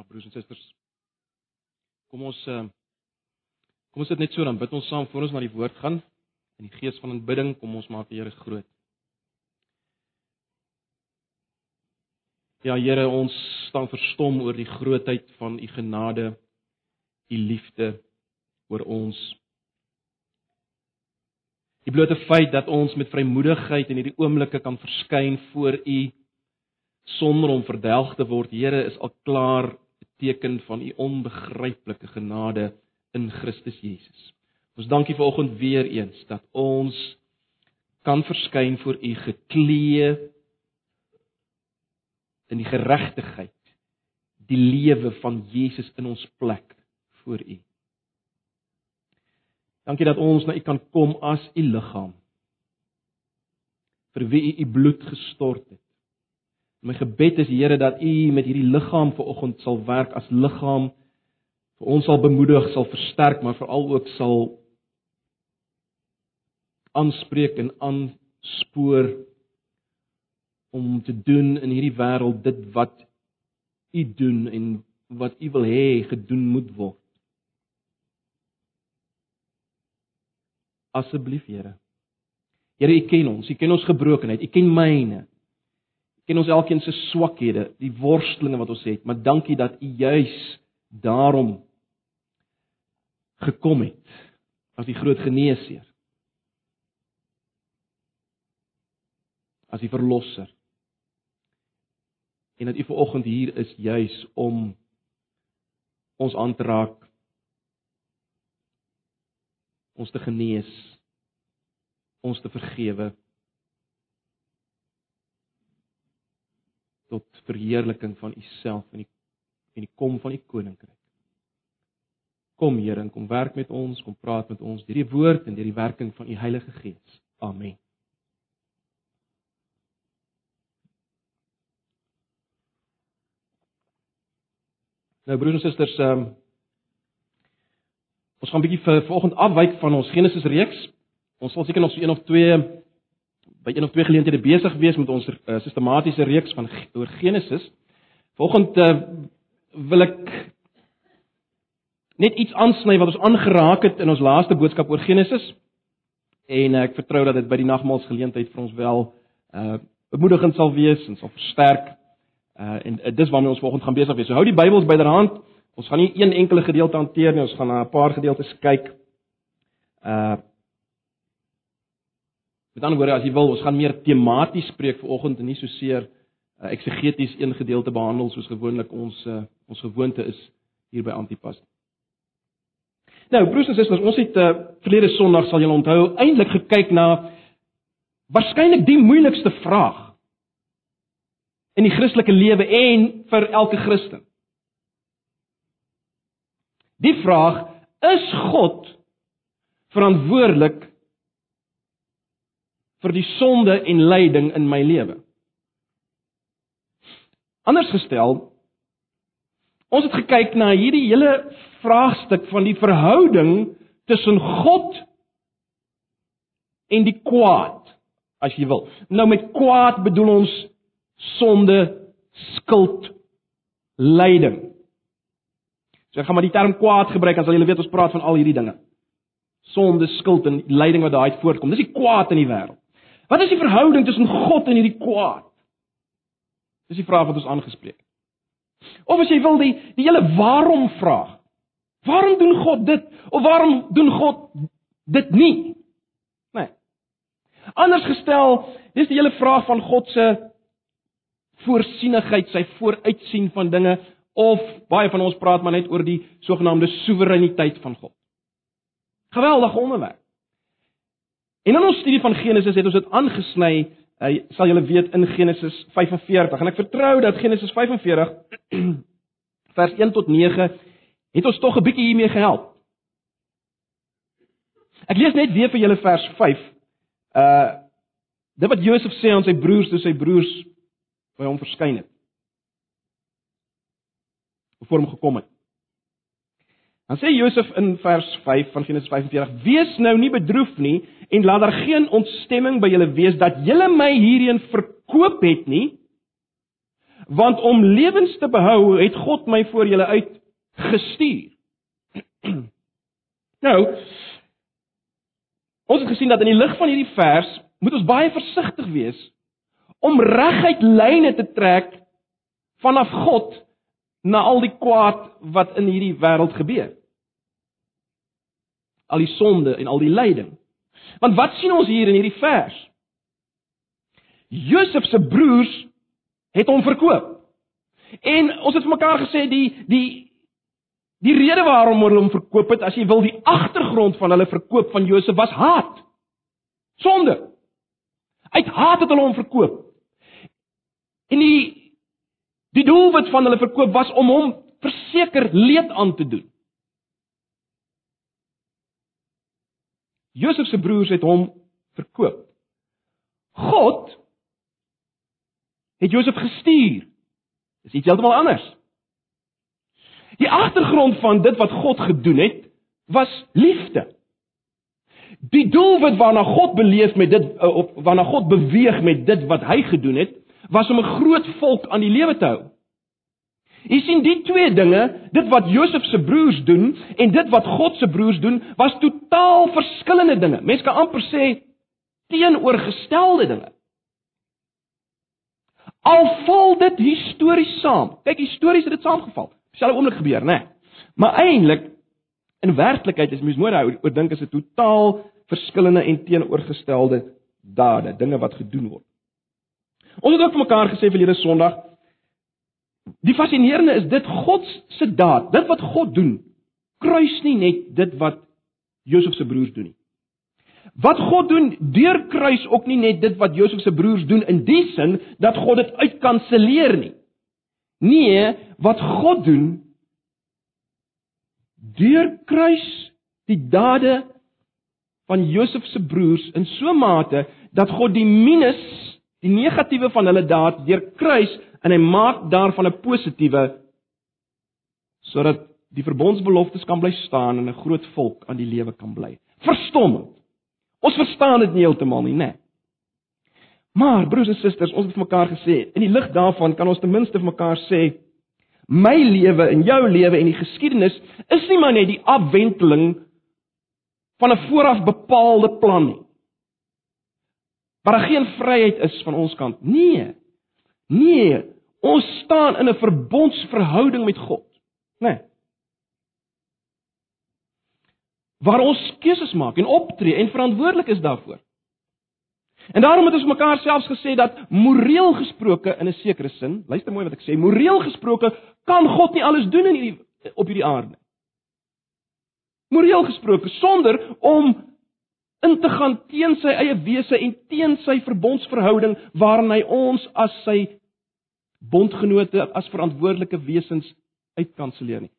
Ja, broers en susters. Kom ons uh kom ons sit net so dan bid ons saam voor ons na die woord gaan. In die gees van aanbidding kom ons maak die Here groot. Ja Here, ons staan verstom oor die grootheid van u genade, u liefde oor ons. Die blote feit dat ons met vrymoedigheid in hierdie oomblikke kan verskyn voor u sonder om verdelg te word, Here, is al klaar teken van u onbegryplike genade in Christus Jesus. Ons dankie vir oggend weer eens dat ons kan verskyn voor u geklee in die geregtigheid, die lewe van Jesus in ons plek voor u. Dankie dat ons na u kan kom as u liggaam vir wie u u bloed gestort het. My gebed is Here dat U met hierdie liggaam vanoggend sal werk as liggaam vir ons sal bemoedig, sal versterk, maar veral ook sal aanspreek en aanspoor om te doen in hierdie wêreld dit wat U doen en wat U wil hê gedoen moet word. Asseblief Here. Here, U ken ons, U ken ons gebrokenheid, U ken myne ken ons elkeen se swakhede, die worstelinge wat ons het, maar dankie dat U juis daarom gekom het as die groot geneesheer. As die verlosser. En dat U ver oggend hier is juis om ons aan te raak ons te genees ons te vergewe tot verheerliking van u self en die en die kom van u koninkryk. Kom Here, kom werk met ons, kom praat met ons deur die woord en deur die werking van u Heilige Gees. Amen. Nou broers en susters, um, ons gaan 'n bietjie vir vanoggend afwyk van ons Genesis reeks. Ons sal seker nog so een of twee by een of twee geleenthede besig wees met ons uh, sistematiese reeks van oor Genesis. Volgende uh, wil ek net iets aansny wat ons aangeraak het in ons laaste boodskap oor Genesis. En uh, ek vertrou dat dit by die nagmaalsgeleentheid vir ons wel uh bemoedigend sal wees en sal versterk. Uh en uh, dis waarmee ons volgende gaan besig wees. So hou die Bybels byderhand. Ons gaan nie een enkele gedeelte hanteer nie, ons gaan na 'n paar gedeeltes kyk. Uh Met ander woorde, as jy wil, ons gaan meer tematies spreek vanoggend en nie so seer uh, eksegeties een gedeelte behandel soos gewoonlik ons uh, ons gewoonte is hier by Antipas. Nou, broers en susters, ons het uh, verlede Sondag sal julle onthou eintlik gekyk na waarskynlik die moeilikste vraag in die Christelike lewe en vir elke Christen. Die vraag: Is God verantwoordelik vir die sonde en lyding in my lewe. Anders gestel, ons het gekyk na hierdie hele vraagstuk van die verhouding tussen God en die kwaad, as jy wil. Nou met kwaad bedoel ons sonde, skuld, lyding. So ek gaan maar die term kwaad gebruik as jy weet ons praat van al hierdie dinge. Sonde, skuld en lyding wat daai voortkom. Dis die kwaad in die wêreld. Wat is die verhouding tussen God en hierdie kwaad? Dis die vraag wat ons aangespreek het. Of as jy wil die die hele waarom vraag. Waarom doen God dit of waarom doen God dit nie? Nee. Anders gestel, dis die hele vraag van God se voorsienigheid, sy vooruitsien van dinge of baie van ons praat maar net oor die sogenaamde soewereiniteit van God. Geweldige onderwerp. En in ons studie van Genesis het ons dit aangesny, hy sal julle weet in Genesis 45 en ek vertrou dat Genesis 45 vers 1 tot 9 het ons tog 'n bietjie hiermee gehelp. Ek lees net weer vir julle vers 5. Uh dit wat Josef sê aan sy broers toe sy broers by hom verskyn het. Voor hom gekom het. Dan sê Josef in vers 5 van Genesis 45: "Wees nou nie bedroef nie en laat daar geen ontstemming by julle wees dat julle my hierheen verkoop het nie, want om lewens te behou het God my voor julle uit gestuur. nou, ons het gesien dat in die lig van hierdie vers moet ons baie versigtig wees om reguit lyne te trek vanaf God na al die kwaad wat in hierdie wêreld gebeur. Al die sonde en al die lyding. Want wat sien ons hier in hierdie vers? Josef se broers het hom verkoop. En ons het vir mekaar gesê die die die rede waarom hulle hom verkoop het, as jy wil, die agtergrond van hulle verkoop van Josef was haat. Sonde. Uit haat het hulle hom verkoop. En die die doelwit van hulle verkoop was om hom verseker leed aan te doen. Josef se broers het hom verkoop. God het Josef gestuur. Dis iets heeltemal anders. Die agtergrond van dit wat God gedoen het, was liefde. Die doelwit waarna God beleef met dit eh, op waarna God beweeg met dit wat hy gedoen het, was om 'n groot volk aan die lewe te hou. Jy sien die twee dinge, dit wat Josef se broers doen en dit wat God se broers doen, was totaal verskillende dinge. Mense kan amper sê teenoorgestelde dinge. Al val dit histories saam. Kyk, histories het dit saamgeval. Dieselfde oomblik gebeur, né? Nee. Maar eintlik in werklikheid is mens mooi daar oor dink is dit totaal verskillende en teenoorgestelde dade, dinge wat gedoen word. Ons het ook vir mekaar gesê verlede Sondag, die fascinerende is dit God se daad, dit wat God doen, kruis nie net dit wat Josef se broers doen nie. Wat God doen, deurkruis ook nie net dit wat Josef se broers doen in die sin dat God dit uitkanselleer nie. Nee, wat God doen, deurkruis die dade van Josef se broers in so mate dat God die minus, die negatiewe van hulle daad deurkruis en hy maak daarvan 'n positiewe sodat die verbondsbeloftes kan bly staan en 'n groot volk aan die lewe kan bly. Verstommend. Ons verstaan dit nie heeltemal nie, né? Nee. Maar broers en susters, ons het vir mekaar gesê, in die lig daarvan kan ons ten minste vir mekaar sê, my lewe en jou lewe en die geskiedenis is nie maar net die afwenteling van 'n vooraf bepaalde plan nie. Maar daar geen vryheid is van ons kant. Nee. Nee, ons staan in 'n verbondsverhouding met God, né? Nee waar ons keuses maak en optree en verantwoordelik is daarvoor. En daarom het ons mekaar selfs gesê dat moreel gesproke in 'n sekere sin, luister mooi wat ek sê, moreel gesproke kan God nie alles doen in hierdie op hierdie aarde. Moreel gesproke sonder om in te gaan teen sy eie wese en teen sy verbondsverhouding waarin hy ons as sy bondgenote as verantwoordelike wesens uitkanselleer nie.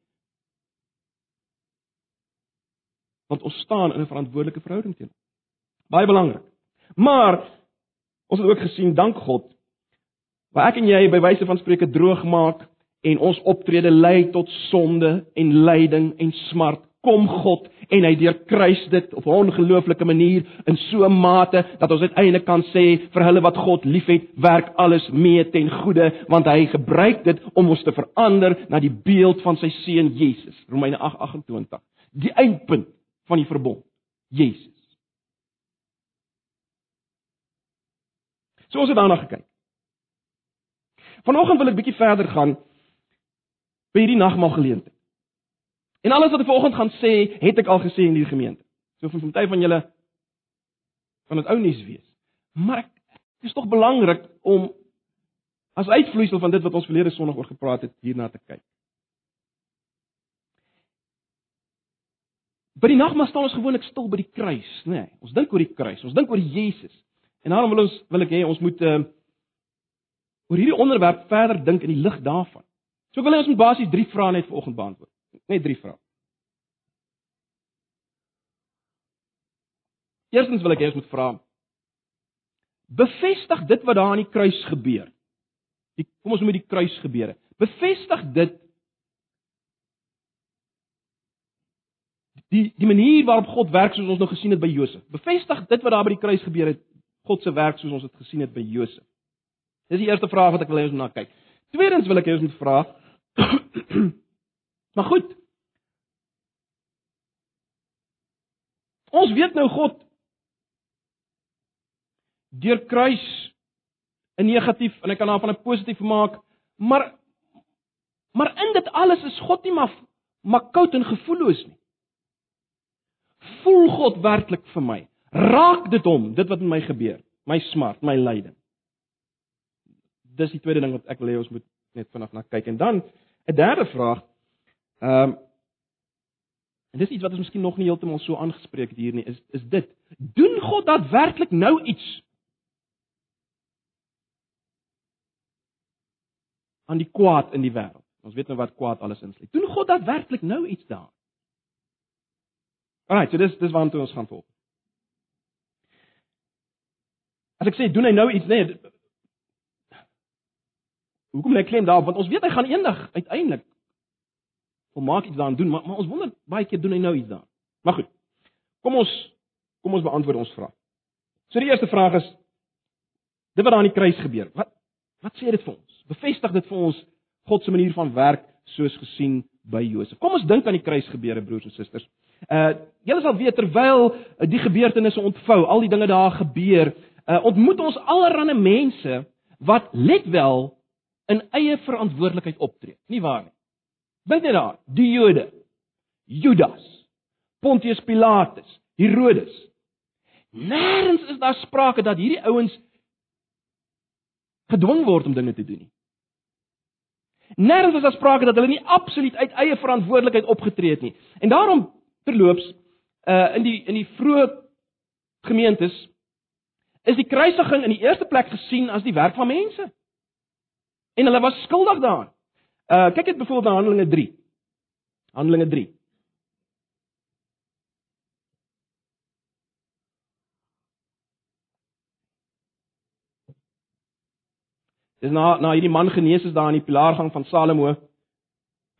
want ons staan in 'n verantwoordelike verhouding teenoor. Baie belangrik. Maar ons het ook gesien dank God waar ek en jy by wyse van spreuke droog maak en ons optrede lei tot sonde en lyding en smart kom God en hy deurkruis dit op 'n ongelooflike manier in so 'n mate dat ons uiteindelik kan sê vir hulle wat God liefhet, werk alles mee ten goeie want hy gebruik dit om ons te verander na die beeld van sy seun Jesus. Romeine 8:28. Die eindpunt van die verbond. Jesus. So ons het daarna gekyk. Vanoggend wil ek bietjie verder gaan by hierdie nagmaal geleentheid. En alles wat ek vanoggend gaan sê, het ek al gesê in die gemeente. So vir party van julle van dit ou nuus wees. Maar dit is tog belangrik om as uitvloeisel van dit wat ons verlede Sondag oor gepraat het hierna te kyk. By die nagmaal staan ons gewoonlik stil by die kruis, nê. Nee, ons dink oor die kruis, ons dink oor Jesus. En daarom wil ons wil ek hê ons moet uh oor hierdie onderwerp verder dink in die lig daarvan. So ek wil hê ons moet basies drie vrae net vanoggend beantwoord. Net drie vrae. Eerstens wil ek hê ons moet vra bevestig dit wat daar aan die kruis gebeur. Die kom ons noem dit die kruis gebeure. Bevestig dit die die manier waarop God werk soos ons nou gesien het by Josef. Bevestig dit wat daar by die kruis gebeur het, God se werk soos ons dit gesien het by Josef. Dis die eerste vraag wat ek wil hê ons moet na kyk. Tweedens wil ek hê ons moet vra Maar goed. Ons weet nou God deur kruis 'n negatief en ek kan daarvan 'n positief maak, maar maar in dit alles is God nie maar maar koud en gevoelloos nie. Voel God werklik vir my? Raak dit hom, dit wat met my gebeur, my smart, my lyding? Dis die tweede ding wat ek wil hê ons moet net vanaand na kyk en dan 'n derde vraag. Ehm um, en dis iets wat ons miskien nog nie heeltemal so aangespreek het hier nie, is is dit. Doen God daadwerklik nou iets aan die kwaad in die wêreld? Ons weet nou wat kwaad alles insluit. Doen God daadwerklik nou iets daar? Alraai, so dis dis waartoe ons gaan volg. As ek sê doen hy nou iets, nee. Hoekom lê klem daarop? Want ons weet hy gaan eendag uiteindelik volmaak iets daaraan doen, maar maar ons wonder baie keer doen hy nou iets daar. Maar goed. Kom ons kom ons beantwoord ons vraag. So die eerste vraag is dit wat daar aan die kruis gebeur. Wat wat sê dit vir ons? Bevestig dit vir ons God se manier van werk soos gesien by Josef. Kom ons dink aan die kruis gebeure broers en susters. Uh julle sal weet terwyl uh, die gebeurtenisse ontvou, al die dinge daar gebeur, uh ontmoet ons allerlei mense wat let wel in eie verantwoordelikheid optree. Nie waar nie? Dink net daar, die Jode, Judas, Pontius Pilatus, Herodes. Nêrens is daar sprake dat hierdie ouens gedwing word om dinge te doen nie. Nêrens is daar sprake dat hulle nie absoluut uit eie verantwoordelikheid opgetree het nie. En daarom terloops uh in die in die vroeë gemeentes is die kruisiging in die eerste plek gesien as die werk van mense. En hulle was skuldig daaraan. Uh kyk net byvoorbeeld na Handelinge 3. Handelinge 3. Dis na na hierdie man genees is daar in die pilaargang van Salomo.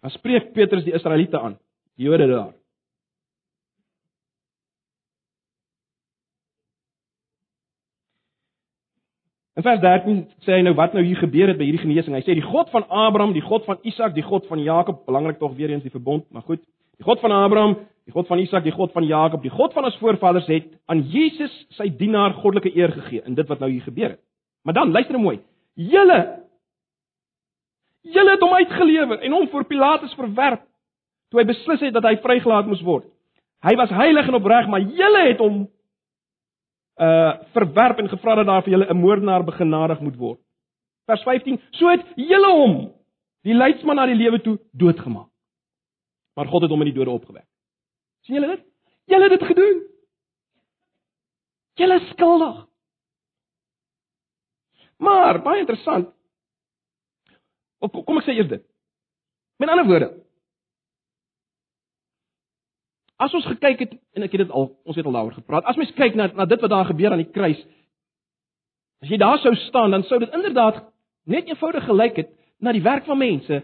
Dan spreek Petrus die Israeliete aan, die Jode daar. In vers 13 sê hy nou wat nou hier gebeur het by hierdie genesing. Hy sê die God van Abraham, die God van Isak, die God van Jakob, belangrik tog weer eens die verbond, maar goed. Die God van Abraham, die God van Isak, die God van Jakob, die God van ons voorvaders het aan Jesus sy dienaar goddelike eer gegee in dit wat nou hier gebeur het. Maar dan luister nou mooi. Julle Julle het hom uitgelewer en hom voor Pilatus verwerp toe hy beslis het dat hy vrygelaat moes word. Hy was heilig en opreg, maar julle het hom uh verwerp en gevra dat daar vir julle 'n moordenaar begenadig moet word. Vers 15: So het julle hom, die leidsman na die lewe toe, doodgemaak. Maar God het hom uit die dode opgewek. sien julle dit? Julle het dit gedoen. Julle is skuldig. Maar baie interessant. Kom ek sê eers dit. Met ander woorde, As ons gekyk het en ek het dit al ons het al daaroor gepraat. As mens kyk na na dit wat daar gebeur aan die kruis. As jy daar sou staan, dan sou dit inderdaad net eenvoudig gelyk het na die werk van mense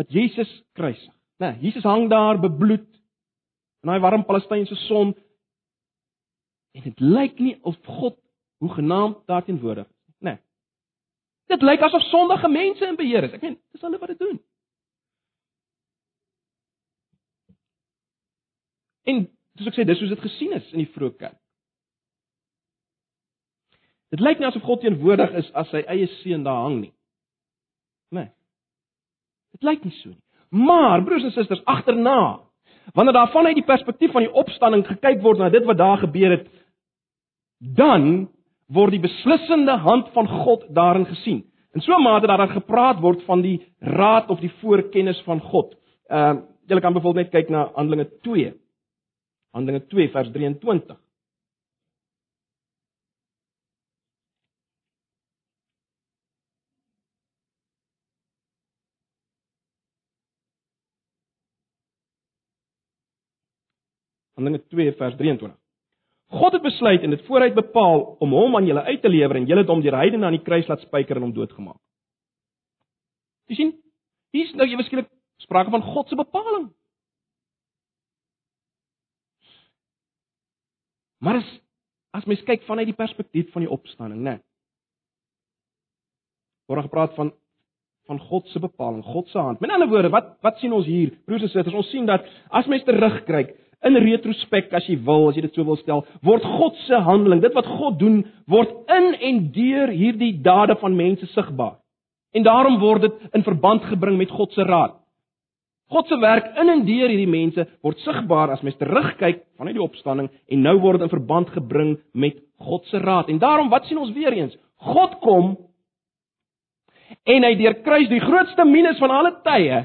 wat Jesus kruisig. Né, nee, Jesus hang daar bebloed in daai warm Palestynse son. En dit lyk nie of God hoe genaamd daar teenwoordig is, né. Nee. Dit lyk asof sondige mense in beheer is. Ek meen, dis hulle wat dit doen. En soos ek sê, dis hoe dit gesien is in die vroeë kerk. Dit lyk nie asof God teenwoordig is as sy eie seun daar hang nie. Nee. Dit lyk nie so nie. Maar broers en susters, agterna, wanneer daar vanuit die perspektief van die opstanding gekyk word na dit wat daar gebeur het, dan word die beslissende hand van God daarin gesien. In so 'n mate dat daar gepraat word van die raad of die voorkennis van God. Ehm uh, julle kan byvoorbeeld net kyk na Handelinge 2 Handelinge 2 vers 23. Handelinge 2 vers 23. God het besluit en dit vooruit bepaal om hom aan julle uit te lewer en julle het hom deur heidene aan die kruis laat spyker en hom doodgemaak. Jy sien, hier is nou jy beskryf sprake van God se bepaling. Maar as as mens kyk vanuit die perspektief van die opstanding, né? word gepraat van van God se bepaling, God se hand. Met ander woorde, wat wat sien ons hier? Broers en susters, ons sien dat as mens terugkyk in retrospek as jy wil, as jy dit so wil stel, word God se handeling, dit wat God doen, word in en deur hierdie dade van mense sigbaar. En daarom word dit in verband gebring met God se raad. God se werk in en deur hierdie mense word sigbaar as mens terugkyk vanuit die opstanding en nou word in verband gebring met God se raad. En daarom wat sien ons weer eens? God kom en hy deurkruis die grootste minus van alle tye.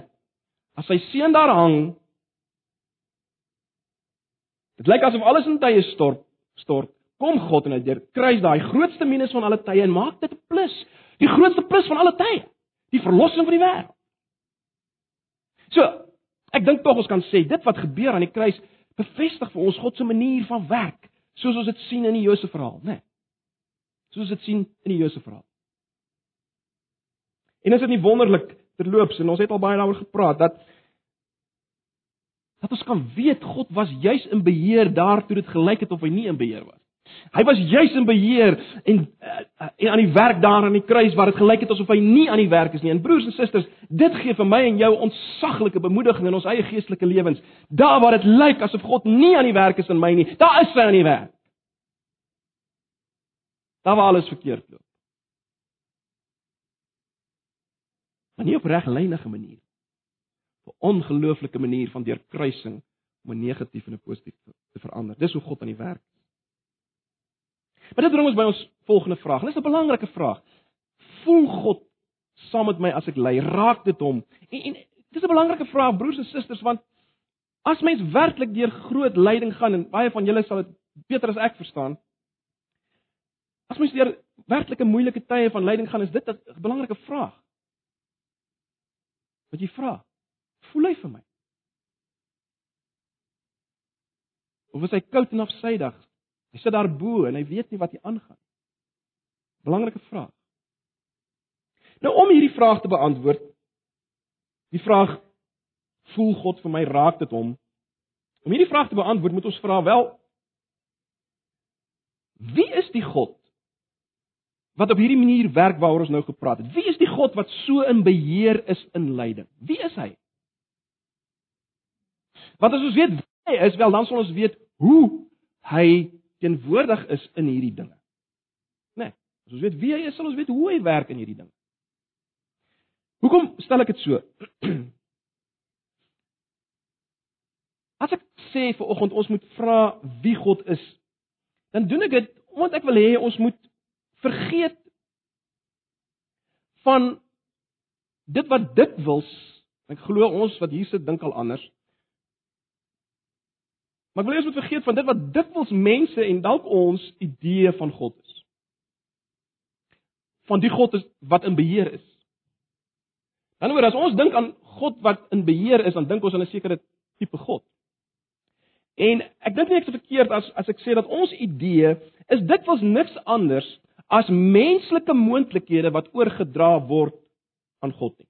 As sy seun daar hang dit lyk asof alles in tye stort stort. Kom God en hy deurkruis daai grootste minus van alle tye en maak dit 'n plus. Die grootste plus van alle tye. Die verlossing van die wêreld so ek dink tog ons kan sê dit wat gebeur aan die kruis bevestig vir ons God se manier van werk soos ons dit sien in die Josef verhaal nê nee. soos dit sien in die Josef verhaal En is dit nie wonderlik terloops en ons het al baie daaroor gepraat dat dat ons kan weet God was juis in beheer daartoe dit gelyk het of hy nie in beheer was. Hy was juis in beheer en en aan die werk daar aan die kruis waar dit gelyk het asof hy nie aan die werk is nie. En broers en susters, dit gee vir my en jou ontsaglike bemoediging in ons eie geestelike lewens. Daar waar dit lyk asof God nie aan die werk is in my nie, daar is hy aan die werk. Daar waar alles verkeerd loop. maar nie op reglynige manier. 'n Ongelooflike manier van deurkruising om 'n negatief in 'n positief te verander. Dis hoe God aan die werk is. Maar dit bring ons by ons volgende vraag. Dis 'n belangrike vraag. Voel God saam met my as ek ly? Raak dit hom? En, en dis 'n belangrike vraag broers en susters want as mens werklik deur groot lyding gaan en baie van julle sal dit beter as ek verstaan. As mens deur werklike moeilike tye van lyding gaan, is dit 'n belangrike vraag wat jy vra. Voel hy vir my? Of is hy koud en afsydig? Hy sit daar bo en hy weet nie wat hier aangaan. Belangrike vraag. Nou om hierdie vraag te beantwoord, die vraag voel God vir my raak dit hom? Om hierdie vraag te beantwoord, moet ons vra wel Wie is die God wat op hierdie manier werk waaroor ons nou gepraat het. Wie is die God wat so in beheer is in lyding? Wie is hy? Want as ons weet hy is, wel dan sal ons weet hoe hy teenwoordig is in hierdie dinge. Né? Nee, ons weet wie hy is, ons weet hoe hy werk in hierdie dinge. Hoekom stel ek dit so? As ek sê vir oggend ons moet vra wie God is, dan doen ek dit omdat ek wil hê ons moet vergeet van dit wat dikwels ek glo ons wat hier sit dink al anders. Maar ek wil eers moet vergeet van dit wat dikwels mense en dalk ons idee van God is. Van die God is wat in beheer is. Dan word as ons dink aan God wat in beheer is, dan dink ons aan 'n sekere tipe God. En ek dink nie ek is verkeerd as as ek sê dat ons idee is dikwels niks anders as menslike moontlikhede wat oorgedra word aan God nie.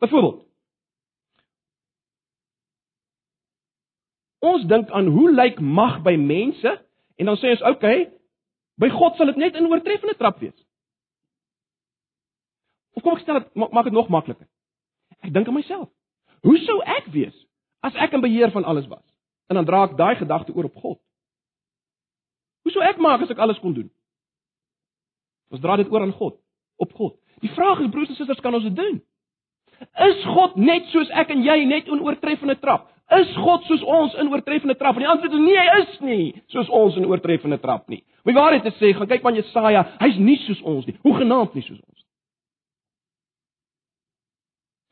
Byvoorbeeld Ons dink aan hoe lyk mag by mense en dan sê ons oké, okay, by God sal dit net in oortreffende trap wees. Of kom ek stel dit maak dit nog makliker. Ek dink aan myself. Hoe sou ek wees as ek in beheer van alles was? En dan dra ek daai gedagte oor op God. Hoe sou ek maak as ek alles kon doen? Ons dra dit oor aan God, op God. Die vraag is broers en susters, kan ons dit doen? Is God net soos ek en jy net in oortreffende trap? Is God soos ons in oortreffende trap? En die antwoord is nee, hy is nie soos ons in oortreffende trap nie. Om die waarheid te sê, gaan kyk van Jesaja, hy's nie soos ons nie. Hoe genaamd nie soos ons nie.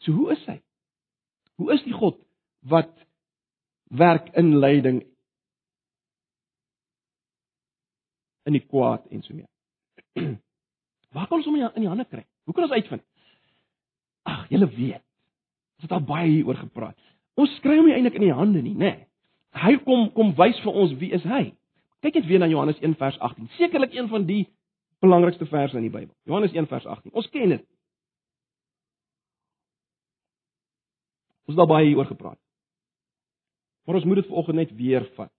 So hoe is hy? Hoe is die God wat werk in lyding in die kwaad en so mee? Waar kan ons hom in die hande kry? Hoe kan ons uitvind? Ag, julle weet. Ons het al baie hieroor gepraat. Ons skry hom nie eintlik in die hande nie, nê? Nee. Hy kom kom wys vir ons wie is hy. Kyk net weer na Johannes 1 vers 18. Sekerlik een van die belangrikste verse in die Bybel. Johannes 1 vers 18. Ons ken dit. Ons het al baie hieroor gepraat. Maar ons moet dit vanoggend net weer vat.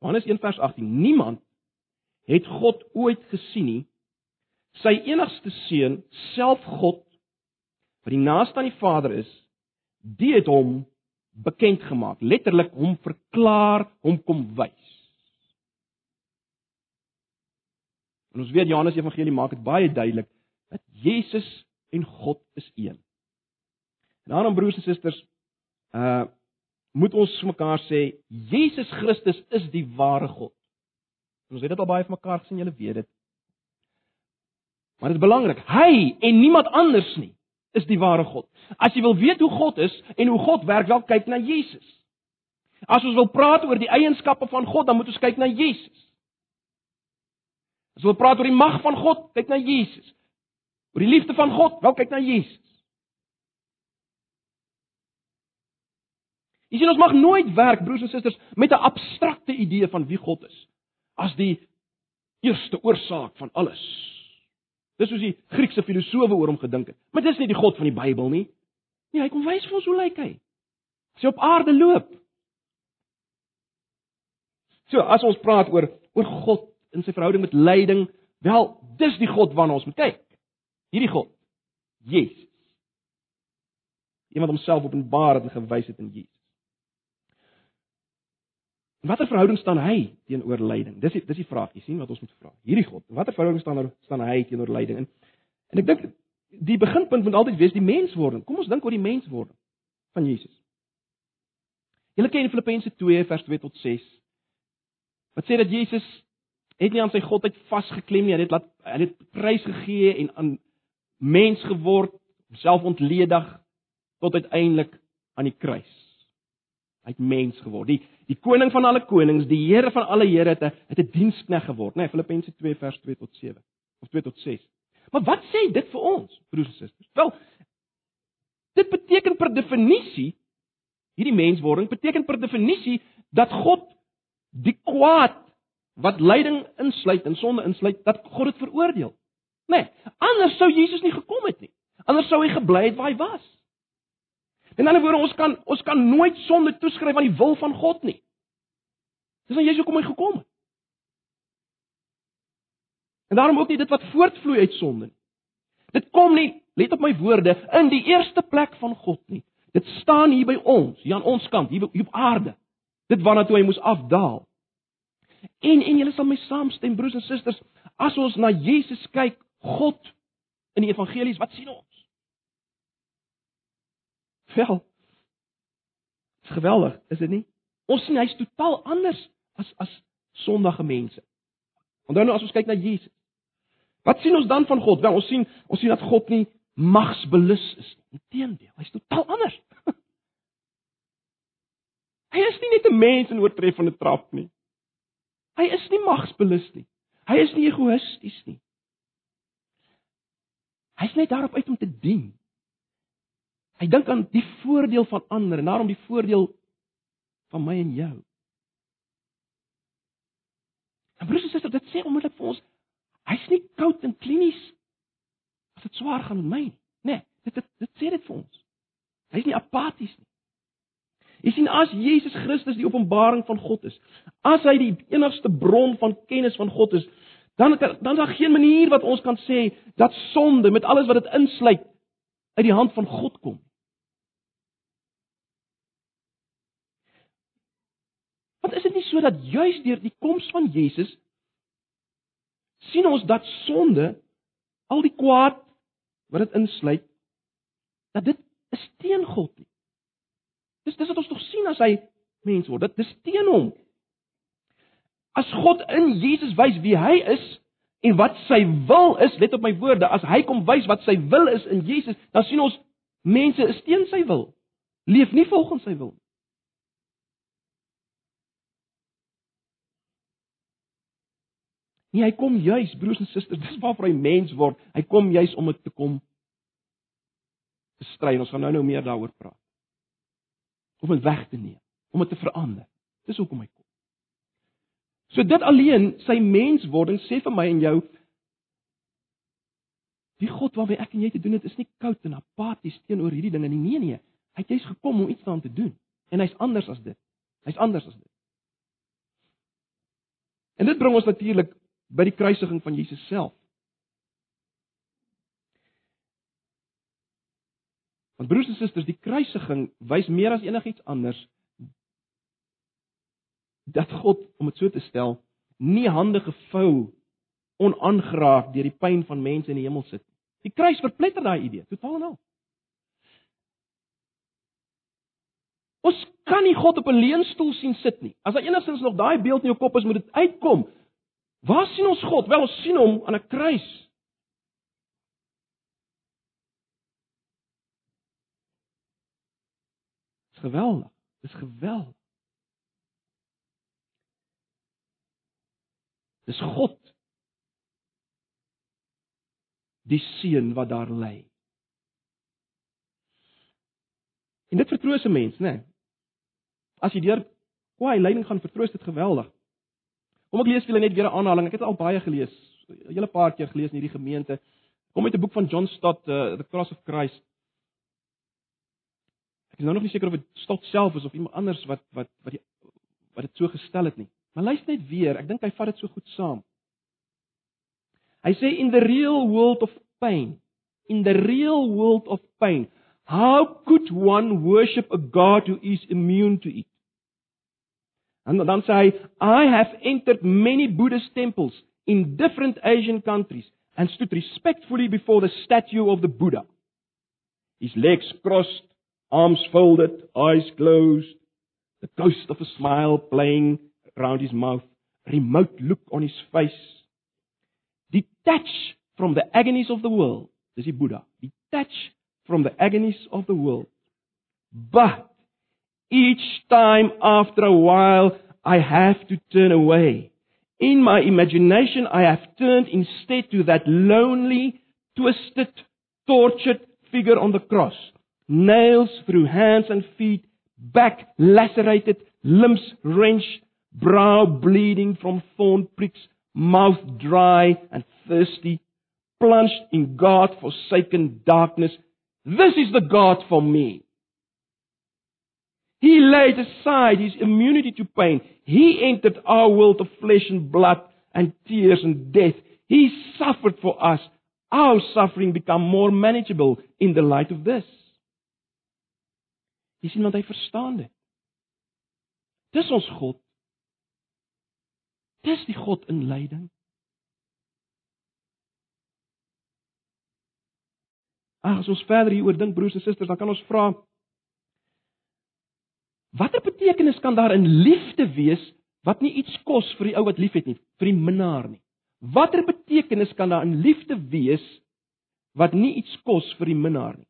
Johannes 1 vers 18. Niemand het God ooit gesien nie. Sy enigste seun, self God, wat die naaste aan die Vader is, die het hom bekend gemaak, letterlik hom verklaar, hom kom wys. En ons weet Johannes Evangelie maak dit baie duidelik dat Jesus en God is een. En daarom broers en susters, uh moet ons mekaar sê Jesus Christus is die ware God. Ons het dit al baie vir mekaar gesien, julle weet dit. Maar dit is belangrik, hy en niemand anders nie is die ware God. As jy wil weet hoe God is en hoe God werk, wel kyk na Jesus. As ons wil praat oor die eienskappe van God, dan moet ons kyk na Jesus. As ons wil praat oor die mag van God, kyk na Jesus. Oor die liefde van God, wel kyk na Jesus. Jy sien ons mag nooit werk broers en susters met 'n abstrakte idee van wie God is as die eerste oorsaak van alles. Dis soos die Griekse filosowe oor hom gedink het. Maar dis nie die God van die Bybel nie. Nee, hy kom wys vir ons hoe lyk hy. As hy op aarde loop. So, as ons praat oor oor God in sy verhouding met lyding, wel, dis die God waarna ons moet kyk. Hierdie God, Jesus. Iemand homself openbaar het en gewys het in Jesus. Watter verhouding staan hy teenoor lyding? Dis die, dis die vraag, jy sien wat ons moet vra. Hierdie God, watter verhouding staan staan hy teenoor lyding? En, en ek dink die beginpunt moet altyd wees die menswording. Kom ons dink oor die menswording van Jesus. Julle ken Filippense 2 vers 2 tot 6. Wat sê dat Jesus het nie aan sy godheid vasgeklem nie, hy het laat hy het prys gegee en aan mens geword, homself ontledig tot uiteindelik aan die kruis. Hy het mens geword. Die die koning van alle konings, die Here van alle Here het 'n het 'n dienskneg geword, né? Nee, Filippense 2 vers 2 tot 7 of 2 tot 6. Maar wat sê dit vir ons, broers en susters? Wel, dit beteken per definisie hierdie menswording beteken per definisie dat God die kwaad wat lyding insluit en sonde insluit, dat God dit veroordeel. Né? Nee, anders sou Jesus nie gekom het nie. Anders sou hy gebly het waar hy was. In ander woorde, ons kan ons kan nooit sonde toeskryf aan die wil van God nie. Dis aan Jesus kom hy gekom het. En daarom ook nie dit wat voortvloei uit sonde nie. Dit kom nie, let op my woorde, in die eerste plek van God nie. Dit staan hier by ons, hier aan ons kant, hier op aarde. Dit waarna toe hy moes afdaal. En en julle sal my saamstem broers en susters, as ons na Jesus kyk, God in die evangelies, wat sien ons? Wel. Dis geweldig, is dit nie? Ons sien hy's totaal anders as as sondige mense. Onthou nou as ons kyk na Jesus. Wat sien ons dan van God? Wel, ons sien ons sien dat God nie magsbelus is nie. Inteendeel, hy's totaal anders. hy is nie net 'n mens in oortreffende trap nie. Hy is nie magsbelus nie. Hy is nie egoïsties nie. Hy's net daarop uit om te dien. Hy dink aan die voordeel van ander en daarom die voordeel van my en jou. En broers en susters, dit sê onmiddellik vir ons, hy's nie koud en klinies as dit swaar gaan met my nie. Nee, dit dit dit sê dit vir ons. Hy's nie apaties nie. Jy sien as Jesus Christus die openbaring van God is, as hy die enigste bron van kennis van God is, dan dan is daar geen manier wat ons kan sê dat sonde met alles wat dit insluit uit die hand van God kom. Is dit nie so dat juis deur die koms van Jesus sien ons dat sonde al die kwaad wat dit insluit dat dit is teen God nie. Dis dis wat ons tog sien as hy mens word. Dit is teen hom. As God in Jesus wys wie hy is en wat sy wil is, let op my woorde, as hy kom wys wat sy wil is in Jesus, dan sien ons mense is teen sy wil. Leef nie volgens sy wil nie. Nee, hy kom juis, broers en susters, dis waarvoor hy mens word. Hy kom juis om dit te kom te stry. Ons gaan nou nou meer daaroor praat. Om dit weg te neem, om dit te verander. Dis hoekom hy kom. So dit alleen, sy menswording sê vir my en jou Die God waarmee ek en jy te doen het, is nie koud en apaties teenoor hierdie dinge nie. Nee nee, hy het juis gekom om iets daaraan te doen. En hy's anders as dit. Hy's anders as dit. En dit bring ons natuurlik by die kruisiging van Jesus self. Want broers en susters, die kruisiging wys meer as enigiets anders dat God, om dit so te stel, nie hande gevou onaangeraak deur die pyn van mense in die hemel sit. Die kruis verpletter daai idee, totaal en al. Ons kan nie God op 'n leunstoel sien sit nie. As daar enigstens nog daai beeld in jou kop is, moet dit uitkom. Waar sien ons God? Wel, ons sien hom aan 'n kruis. Dis geweldig. Dis geweldig. Dis God. Die seun wat daar lê. En dit vertroos 'n mens, né? Nee. As jy deur kwaai lyding gaan vertroos dit geweldig. Kom ek lees vir julle net weer 'n aanhaling. Ek het al baie gelees, 'n hele paar keer gelees in hierdie gemeente. Kom uit 'n boek van John Stott, uh, The Cross of Christ. Ek is nou nog nie seker of dit Stott self is of iemand anders wat wat wat die wat dit so gestel het nie. Maar luister net weer, ek dink hy vat dit so goed saam. Hy sê in the real world of pain, in the real world of pain, how could one worship a God who is immune to it? En dan sê hy, I have entered many Buddhist temples in different Asian countries and stood respectfully before the statue of the Buddha. His legs crossed, arms folded, eyes closed, the ghost of a smile playing around his mouth, remote look on his face. Detached from the agonies of the world, dis die Boeddha, detached from the agonies of the world. But each time after a while I have to turn away. In my imagination I have turned instead to that lonely, twisted, tortured figure on the cross. Nails through hands and feet, back lacerated, limbs wrenched, brow bleeding from thorn pricks, mouth dry and thirsty, plunged in God forsaken darkness. This is the God for me. He laid aside his immunity to pain. He entered our world of flesh and blood and tears and death. He suffered for us. Our suffering become more manageable in the light of this. Jy sien want hy verstaan dit. Dis ons God. Dis die God in lyding. Ag, as ons verder hieroor dink broers en susters, dan kan ons vra Watter betekenis kan daar in liefde wees wat nie iets kos vir die ou wat liefhet nie, vir die minnaar nie? Watter betekenis kan daar in liefde wees wat nie iets kos vir die minnaar nie?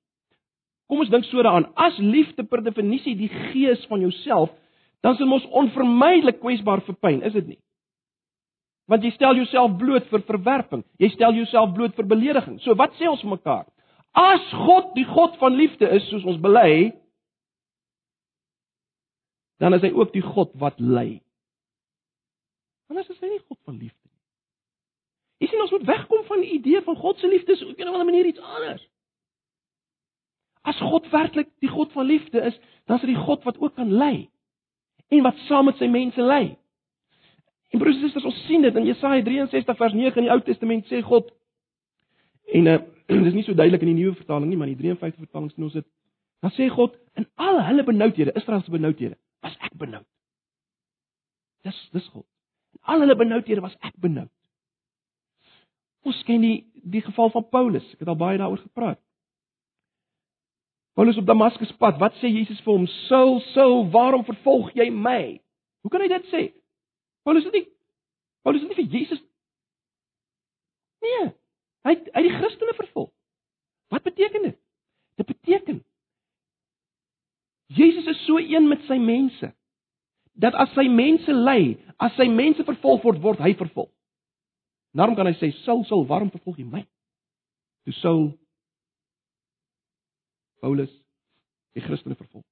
Kom ons dink so daaraan. As liefde per definisie die gees van jouself, dan dit mos onvermydelik kwesbaar vir pyn, is dit nie? Want jy stel jouself bloot vir verwerping. Jy stel jouself bloot vir belediging. So wat sê ons mekaar? As God die God van liefde is soos ons bely, dan is hy ook die God wat ly. Anders is hy nie God van liefde nie. Jy sien ons moet wegkom van die idee van God se liefde op 'n ander manier iets anders. As God werklik die God van liefde is, dan is hy die God wat ook kan ly en wat saam met sy mense ly. En broers en susters, ons sien dit in Jesaja 63 vers 9 in die Ou Testament sê God en uh, dis nie so duidelik in die nuwe vertaling nie, maar in die 53 vertaling sien ons dit. Dan sê God in al hulle benoudhede, Israel se benoudhede, was ek benoud. Dis dis God. In al hulle benoudhede was ek benoud. Ons ken die die geval van Paulus. Ek het al baie daaroor gepraat. Paulus op Damaskus pad, wat sê Jesus vir hom? Saul, Saul, waarom vervolg jy my? Hoe kan hy dit sê? Paulus het nie Paulus het nie vir Jesus Nee. Hy het, hy het die Christene vervolg. Wat beteken dit? Dit beteken Jesus is so een met sy mense dat as sy mense ly, as sy mense vervolg word, word hy vervolg. Daarom kan hy sê, "Saul, Saul, waarom vervolg jy my?" Toe Saul Paulus die Christene vervolg.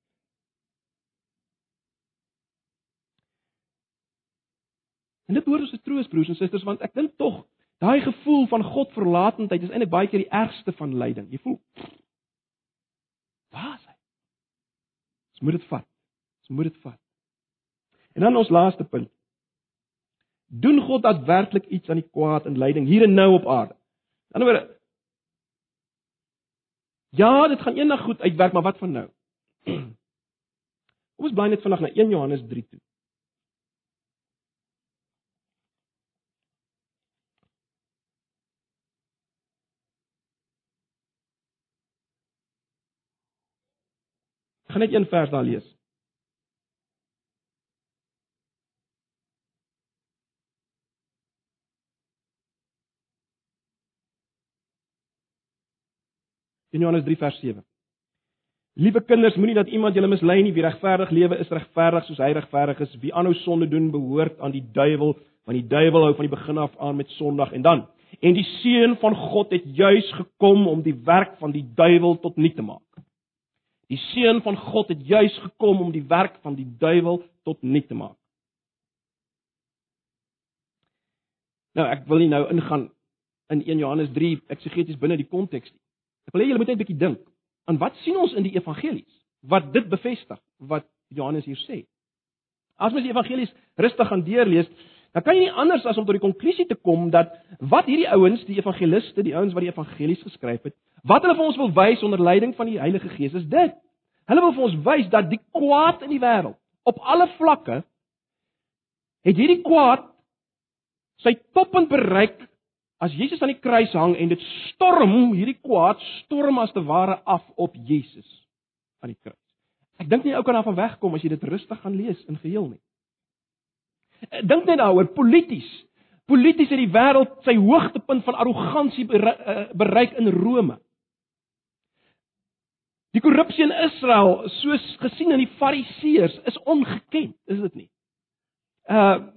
En dit hoor ons se troos broers en susters want ek dink tog daai gevoel van God verlatendheid is eintlik baie keer die ergste van lyding. Jy voel Waar is hy? Moet dit vat. Ons moet dit vat. En dan ons laaste punt. Doen God daadwerklik iets aan die kwaad en lyding hier en nou op aarde? In 'n ander woorde Ja, dit gaan eendag goed uitwerk, maar wat van nou? Kom ons bly net vandag na 1 Johannes 3 toe. Ek gaan net een vers daar lees. In Johannes 3 vers 7. Liewe kinders, moenie dat iemand julle mislei nie. Wie regverdig lewe, is regverdig soos hy regverdig is. Wie aanhou sonde doen, behoort aan die duiwel, want die duiwel hou van die begin af aan met sondig en dan. En die seun van God het juis gekom om die werk van die duiwel tot nul te maak. Die seun van God het juis gekom om die werk van die duiwel tot nul te maak. Nou, ek wil nie nou ingaan in 1 Johannes 3 eksegeties binne die konteks nie. Ek wil hê julle moet net 'n bietjie dink aan wat sien ons in die evangelies wat dit bevestig wat Johannes hier sê. As mens die evangelies rustig gaan deurlees, dan kan jy nie anders as om tot die konklusie te kom dat wat hierdie ouens, die evangeliste, die ouens wat die evangelies geskryf het, wat hulle vir ons wil wys onder leiding van die Heilige Gees is dit. Hulle wil vir ons wys dat die kwaad in die wêreld op alle vlakke het hierdie kwaad sy toppunt bereik as Jesus aan die kruis hang en dit storm hierdie kwaad storm as te ware af op Jesus aan die kruis. Ek dink nie ou kan daarvan wegkom as jy dit rustig gaan lees in geheel nie. Dink net daaroor polities. Polities het die wêreld sy hoogtepunt van arrogansie eh, bereik in Rome. Die korrupsie in Israel, soos gesien in die Fariseërs, is ongeken, is dit nie? Uh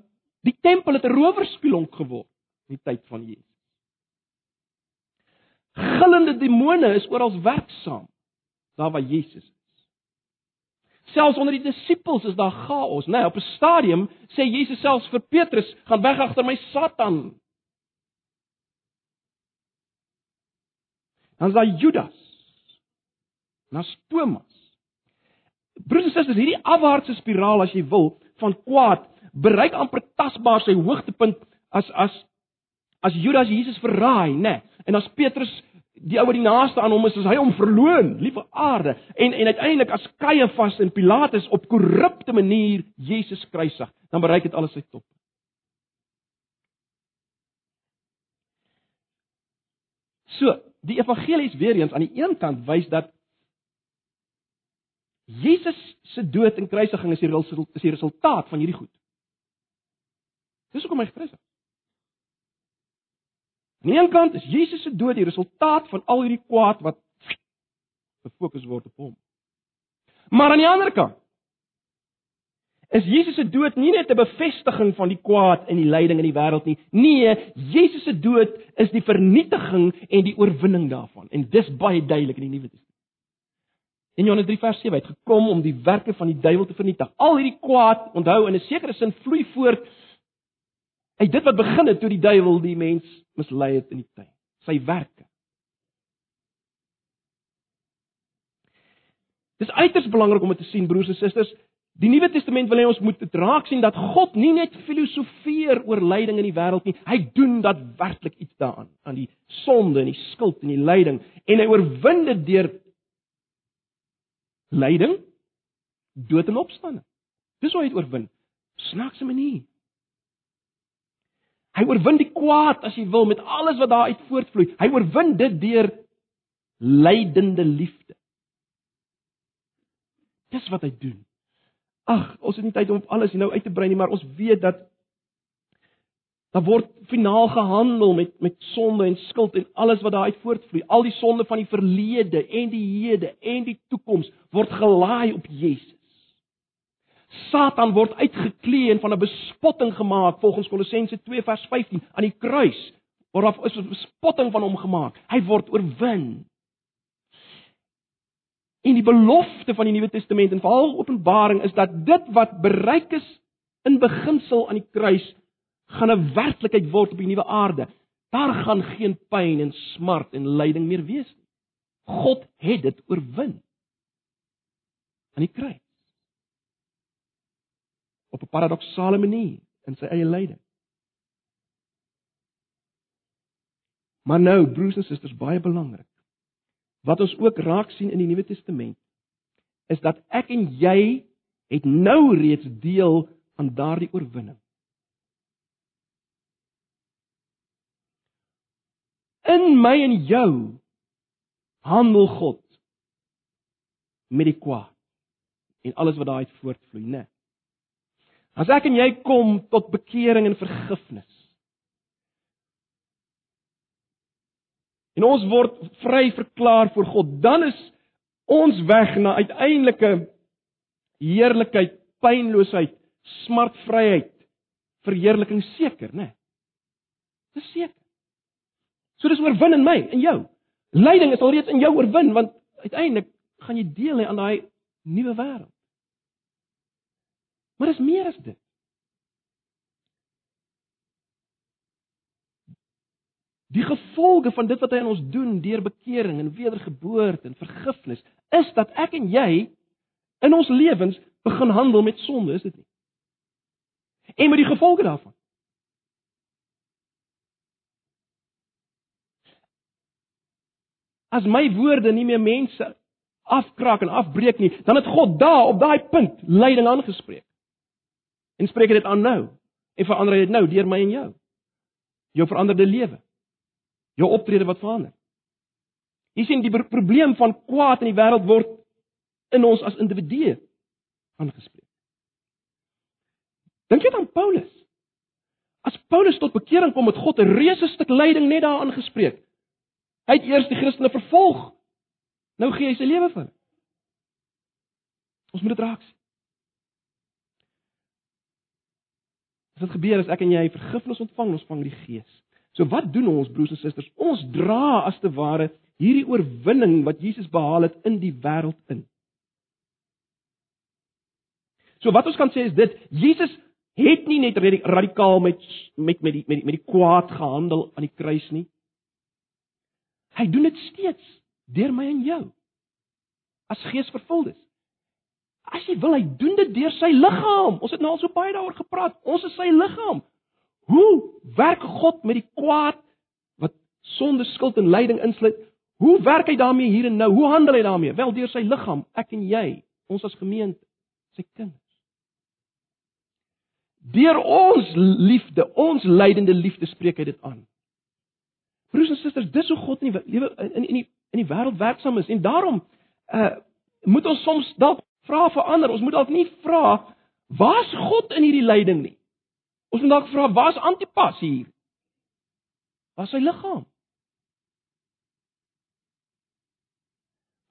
die tempel het 'n rowerspilonk geword in die tyd van Jesus. Gillende demone is oral werksaam daar waar Jesus is. Selfs onder die disippels is daar chaos, né? Nee, op 'n stadium sê Jesus selfs vir Petrus, "Gaan weg agter my Satan." Dan is daar Judas. Na's Thomas. Broers en susters, hierdie afwaartse spiraal as jy wil van kwaad bereik amper tasbaar sy hoogtepunt as as as Judas Jesus verraai, né? Nee, en as Petrus die ou wat die naaste aan hom is, as hy hom verloon, liewe aarde, en en uiteindelik as Kajafas en Pilatus op korrupte manier Jesus kruisig, dan bereik dit alles sy top. So, die evangelies weer eens aan die een kant wys dat Jesus se dood en kruisiging is die is die resultaat van hierdie goed. Dis hoekom hy gekruisig is. Aan die een kant is Jesus se dood die resultaat van al hierdie kwaad wat gefokus word op hom. Maar aan die ander kant is Jesus se dood nie net 'n bevestiging van die kwaad en die lyding in die wêreld nie. Nee, Jesus se dood is die vernietiging en die oorwinning daarvan. En dis baie duidelik in die Nuwe Testament. In Johannes 3 vers 7 het gekom om die werke van die duiwel te vernietig. Al hierdie kwaad, onthou in 'n sekere sin vloei voort uit dit wat begin het toe die duiwel die mens mislei het in die tyd. Sy werke. Dis uiters belangrik om dit te sien broers en susters. Die Nuwe Testament wil hê ons moet dit raak sien dat God nie net filosofeer oor lyding in die wêreld nie. Hy doen dat werklik iets daaraan, aan die sonde en die skuld en die lyding en hy oorwin dit deur lyding, dood en opstanding. Dis hoe hy dit oorwin. Snaakse manier. Hy oorwin die kwaad as jy wil met alles wat daaruit voortvloei. Hy oorwin dit deur lydende liefde. Dis wat hy doen. Ag, ons het nie tyd om op alles nou uit te brei nie, maar ons weet dat daar word finaal gehandel met met sonde en skuld en alles wat daaruit voortvloei. Al die sonde van die verlede en die hede en die toekoms word gelaai op Jesus. Satan word uitgeklee en van 'n bespotting gemaak volgens Kolossense 2 vers 15 aan die kruis word daar 'n bespotting van hom gemaak. Hy word oorwin. En die belofte van die Nuwe Testament en veral Openbaring is dat dit wat bereik is in beginsel aan die kruis gaan 'n werklikheid word op die nuwe aarde. Daar gaan geen pyn en smart en lyding meer wees nie. God het dit oorwin aan die kruis. Op 'n paradoksale manier in sy eie lyding. Maar nou, broers en susters, baie belangrik. Wat ons ook raak sien in die Nuwe Testament is dat ek en jy het nou reeds deel aan daardie oorwinning. In my en jou handel God met die kwaad en alles wat daaruit voortvloei, né? As ek en jy kom tot bekering en vergifnis. En ons word vry verklaar voor God, dan is ons weg na uiteindelike heerlikheid, pynloosheid, smartvryheid, verheerliking seker, né? Dis seker. So dis oorwin in my en jou. Lyding is alreeds in jou oorwin want uiteindelik gaan jy deel hê aan daai nuwe wêreld. Maar dis meer as dit. Die gevolge van dit wat hy aan ons doen deur bekering en wedergeboorte en vergifnis is dat ek en jy in ons lewens begin handel met sonde, is dit nie? En met die gevolge daarvan. As my woorde nie meer mense afkraak en afbreek nie, dan het God daar op daai punt lyding aangespreek. En spreek dit aan nou en verander dit nou deur my en jou. Jou veranderde lewe. Jou optrede wat verander. Jy sien die probleem van kwaad in die wêreld word in ons as individue aangespreek. Dink jy aan Paulus? As Paulus tot bekering kom, het God 'n reuse stuk lyding net daar aangespreek. Hy het eers die Christene vervolg. Nou gee hy sy lewe vir hulle. Ons moet dit raak sien. As dit gebeur as ek en jy vergifnis ontvang, ons vang die Gees. So wat doen ons broers en susters? Ons dra as te ware hierdie oorwinning wat Jesus behaal het in die wêreld in. So wat ons kan sê is dit, Jesus het nie net radikaal met met met die met die, met die kwaad gehandel aan die kruis nie. Hy doen dit steeds deur my en jou. As gees vervuld is. As jy wil, hy doen dit deur sy liggaam. Ons het nou al so baie daaroor gepraat. Ons is sy liggaam. Hoe werk God met die kwaad wat sonde, skuld en lyding insluit? Hoe werk hy daarmee hier en nou? Hoe handel hy daarmee? Wel deur sy liggaam, ek en jy, ons as gemeente, sy kinders. Deur ons liefde, ons lydende liefde spreek hy dit aan. Susters, dis hoe God in die lewe in in die in die wêreld werksaam is en daarom uh moet ons soms dalk vra vir ander. Ons moet dalk nie vra waar's God in hierdie lyding nie. Ons moet dalk vra waar's Antipas hier? Waar's sy liggaam?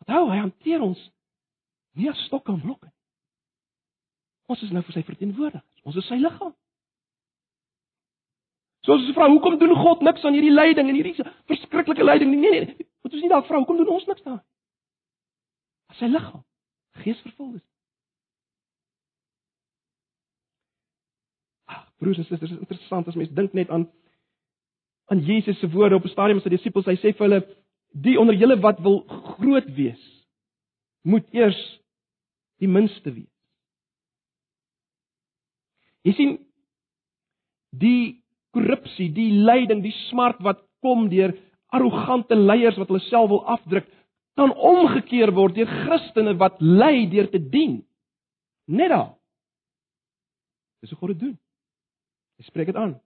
Onthou, hy hanteer ons nie as stok en blok nie. Ons is nou vir sy verteenwoordigers. Ons is sy liggaam. So as ons vra hoekom doen God niks aan hierdie lyding en hierdie verskriklike lyding nie? Nee nee. Moet ons nie dalk vra hoekom doen ons niks daar? As sy liggaam geesvervul is. Ag, broers en susters, interessant as mens dink net aan aan Jesus se woorde op 'n stadium aan sy disippels. Hy sê vir hulle: "Die onder julle wat wil groot wees, moet eers die minste wees." Jy sien die korrupsie, die lyding, die smart wat kom deur arrogante leiers wat hulle self wil afdruk, kan omgekeer word deur Christene wat ly deur te dien. Net daar. Dis hoe God dit doen. Hy spreek dit aan.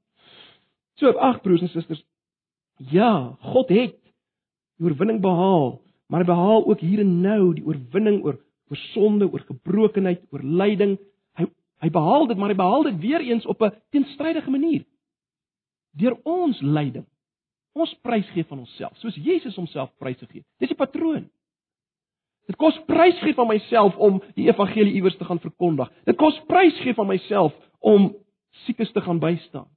So, ag broers en susters, ja, God het die oorwinning behaal, maar hy behaal ook hier en nou die oorwinning oor oor sonde, oor gebrokenheid, oor lyding. Hy hy behaal dit, maar hy behaal dit weer eens op 'n teenstrydige manier deur ons lyding. Ons prys gee van onsself, soos Jesus homself prys gegee. Dis die patroon. Dit kos prys gee van myself om die evangelie iewers te gaan verkondig. Dit kos prys gee van myself om siekes te gaan bystaan.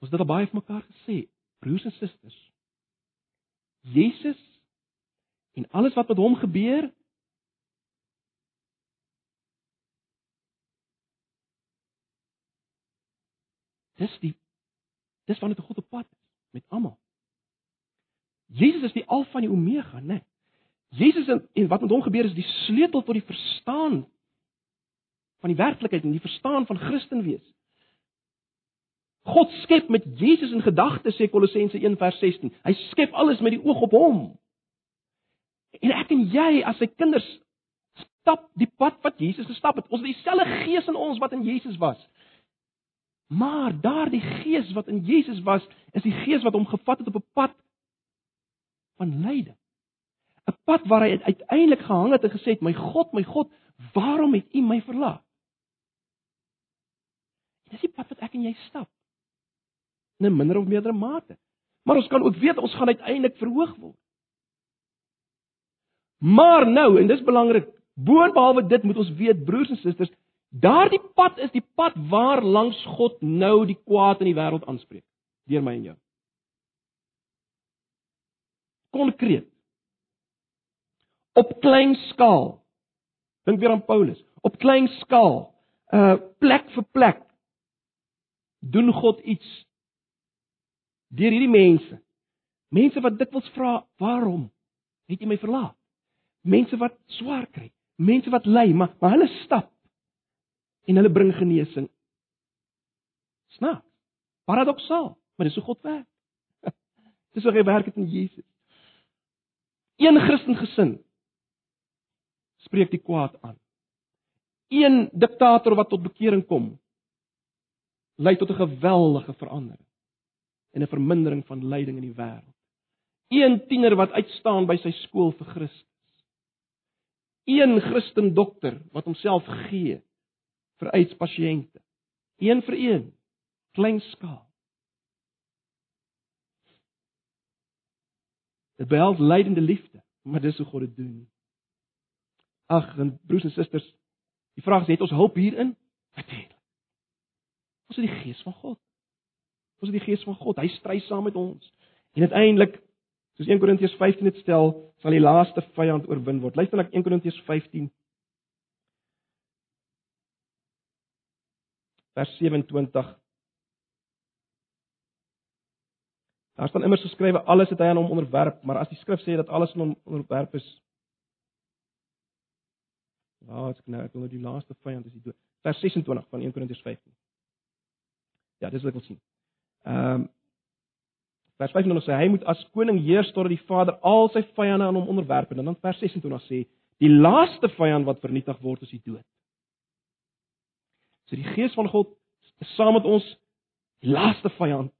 Ons het dit al baie vir mekaar gesê, broers en susters. Jesus en alles wat met hom gebeur dis die dis wanneer dit God op pad is met almal Jesus is die alfa en die omega nê nee. Jesus en, en wat met hom gebeur is die sleutel tot die verstaan van die werklikheid en die verstaan van Christen wees. God skep met Jesus in gedagte sê Kolossense 1:16. Hy skep alles met die oog op hom. En ek en jy as sy kinders stap die pad wat Jesus gestap het. Ons het dieselfde gees in ons wat in Jesus was. Maar daardie gees wat in Jesus was, is die gees wat hom gevat het op 'n pad van lyding. 'n Pad waar hy uiteindelik gehang het en gesê het: "My God, my God, waarom het U my verlaat?" Dis die pad wat ek en jy stap. In 'n minder of meerder mate. Maar ons kan ook weet ons gaan uiteindelik verhoog word. Maar nou, en dis belangrik, boonbehalwe dit moet ons weet broers en susters, daardie pad is die pad waar langs God nou die kwaad in die wêreld aanspreek deur my en jou. Konkreet. Op klein skaal. Dink weer aan Paulus. Op klein skaal, uh plek vir plek doen God iets deur hierdie mense. Mense wat dikwels vra, "Waarom het jy my verlaat?" Mense wat swaar kry, mense wat ly, maar maar hulle stap en hulle bring genesing. Snaaks. Paradoksaal, maar dis hoe God werk. dis hoe hy werk het in Jesus. Een Christen gesin spreek die kwaad aan. Een diktator wat tot bekering kom, lei tot 'n geweldige verandering en 'n vermindering van lyding in die wêreld. Een tiener wat uitstaan by sy skool vir Christus. Een Christen dokter wat homself gee vir uitspasiënte. Een vir een, klein skaal. Dit behels lydende liefde, maar dis hoe God dit doen. Ag, en broers en susters, die vraag is, het ons hulp hierin? Natuurlik. Ons het die gees van God. Ons het die gees van God. Hy stry saam met ons. En uiteindelik, soos 1 Korintiërs 15 dit stel, sal die laaste vyand oorwin word. Luister na 1 Korintiërs 15 vers 27. Daar staan immers geskrywe alles het hy aan hom onderwerp, maar as die skrif sê dat alles aan hom onderwerp is, Ja, ek nou ek wil nou die laaste vyand is die dood. Vers 26 van 1 Korintiërs 15. Ja, dis wat ek wil sien. Ehm um, vers 25 sê hy moet as koning heers tot die Vader al sy vyande aan hom onderwerp en dan vers 26 sê die laaste vyand wat vernietig word is die dood. So die gees van God is saam met ons die laaste vyand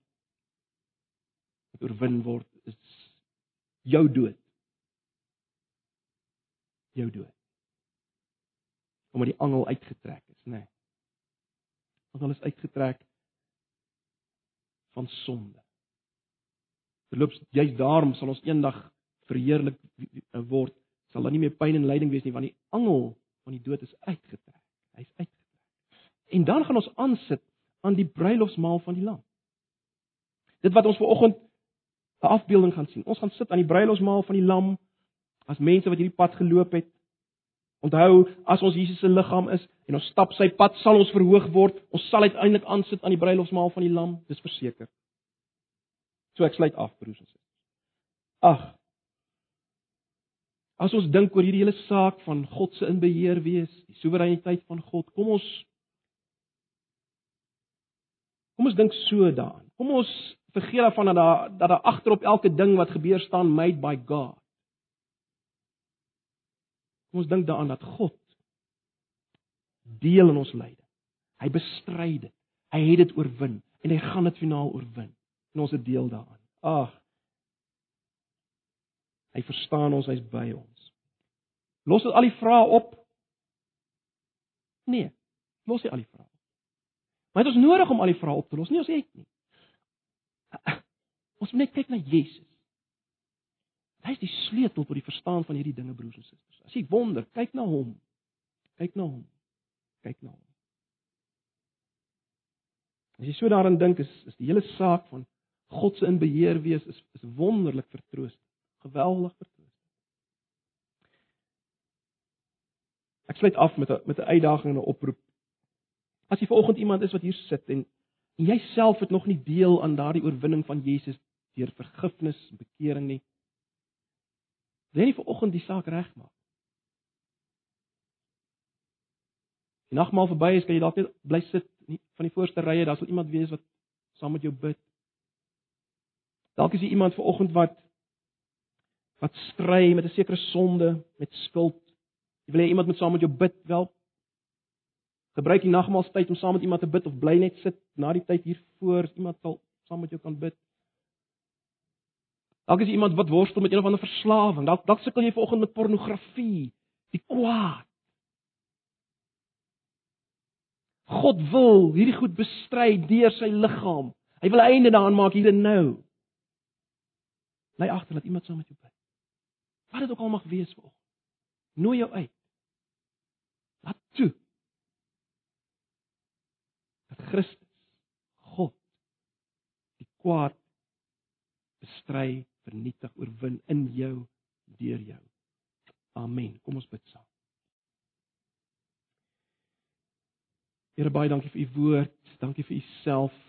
wat oorwin word is jou dood. Jou dood. Omdat die angel uitgetrek is, nê. Nee. Want hulle is uitgetrek van sonde. Verloops juist daarom sal ons eendag verheerlik word. Sal daar nie meer pyn en lyding wees nie want die angel van die dood is uitgetrek. Hy's uitgetrek. En dan gaan ons aansit aan die bruilofsmaal van die lam. Dit wat ons ver oggend 'n afbeelding gaan sien. Ons gaan sit aan die bruilofsmaal van die lam as mense wat hierdie pad geloop het. Onthou, as ons Jesus se liggaam is en ons stap sy pad, sal ons verhoog word. Ons sal uiteindelik aansit aan die bruilofsmaal van die Lam, dis verseker. So ek sluit af, broers en susters. Ag. As ons dink oor hierdie hele saak van God se inbeheer wees, die soewereiniteit van God, kom ons Kom ons dink so daaraan. Kom ons vergeet daarvan dat daar dat daar agterop elke ding wat gebeur staan made by God. Kom ons dink daaraan dat God deel in ons lyding. Hy bestry dit. Hy het dit oorwin en hy gaan dit finaal oorwin. En ons het deel daaraan. Ag. Hy verstaan ons, hy's by ons. Los dit al die vrae op? Nee. Los dit al die vrae. Maar dit is nodig om al die vrae op te los, nie ons het nie. Ons moet net kyk na Jesus. Hy is die sleutel tot die verstaan van hierdie dinge broers en susters. As jy wonder, kyk na hom. Kyk na hom. Kyk na hom. As jy so daaraan dink, is is die hele saak van God se inbeheer wees is is wonderlik vertroostend. Geweldig vertroostend. Ek sluit af met 'n met 'n uitdaging en 'n oproep. As jy vanoggend iemand is wat hier sit en en jy self het nog nie deel aan daardie oorwinning van Jesus deur vergifnis en bekering nie, Wil jy vanoggend die saak regmaak? Die nagmaal verby is, kan jy dalk net bly sit nie, van die voorste rye, daar sal iemand wees wat saam met jou bid. Dalk is jy iemand vanoggend wat wat stry met 'n sekere sonde, met skuld. Jy wil hê iemand moet saam met jou bid, wel. Gebruik die nagmaaltyd om saam met iemand te bid of bly net sit na die tyd hier voor, iemand sal saam met jou kan bid. Dalk is jy iemand wat worstel met een of ander verslawing. Dalk dalk sukkel jy vanoggend met pornografie, die kwaad. God wil hierdie goed bestry deur sy liggaam. Hy wil einde daaraan maak hier en nou. Bly agter dat iemand saam met jou bid. Wat dit ook al mag wees vir oggend. Nooi jou uit. Laat toe. Dat Christus, God, die kwaad bestry, vernietig, oorwin in jou deur jou. Amen. Kom ons bid saam. Here baie dankie vir u woord. Dankie vir u self.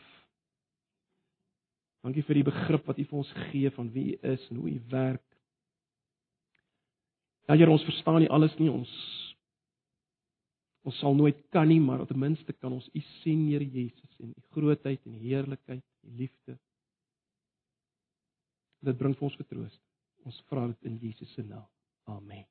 Dankie vir die begrip wat u vir ons gee van wie u is en hoe u werk. Ja Here, ons verstaan nie alles nie. Ons ons sal nooit kan nie, maar ten minste kan ons U sien, Here Jesus, en U grootheid en heerlikheid, U liefde. Dit bring vir ons vertroosting. Ons vra dit in Jesus se naam. Amen.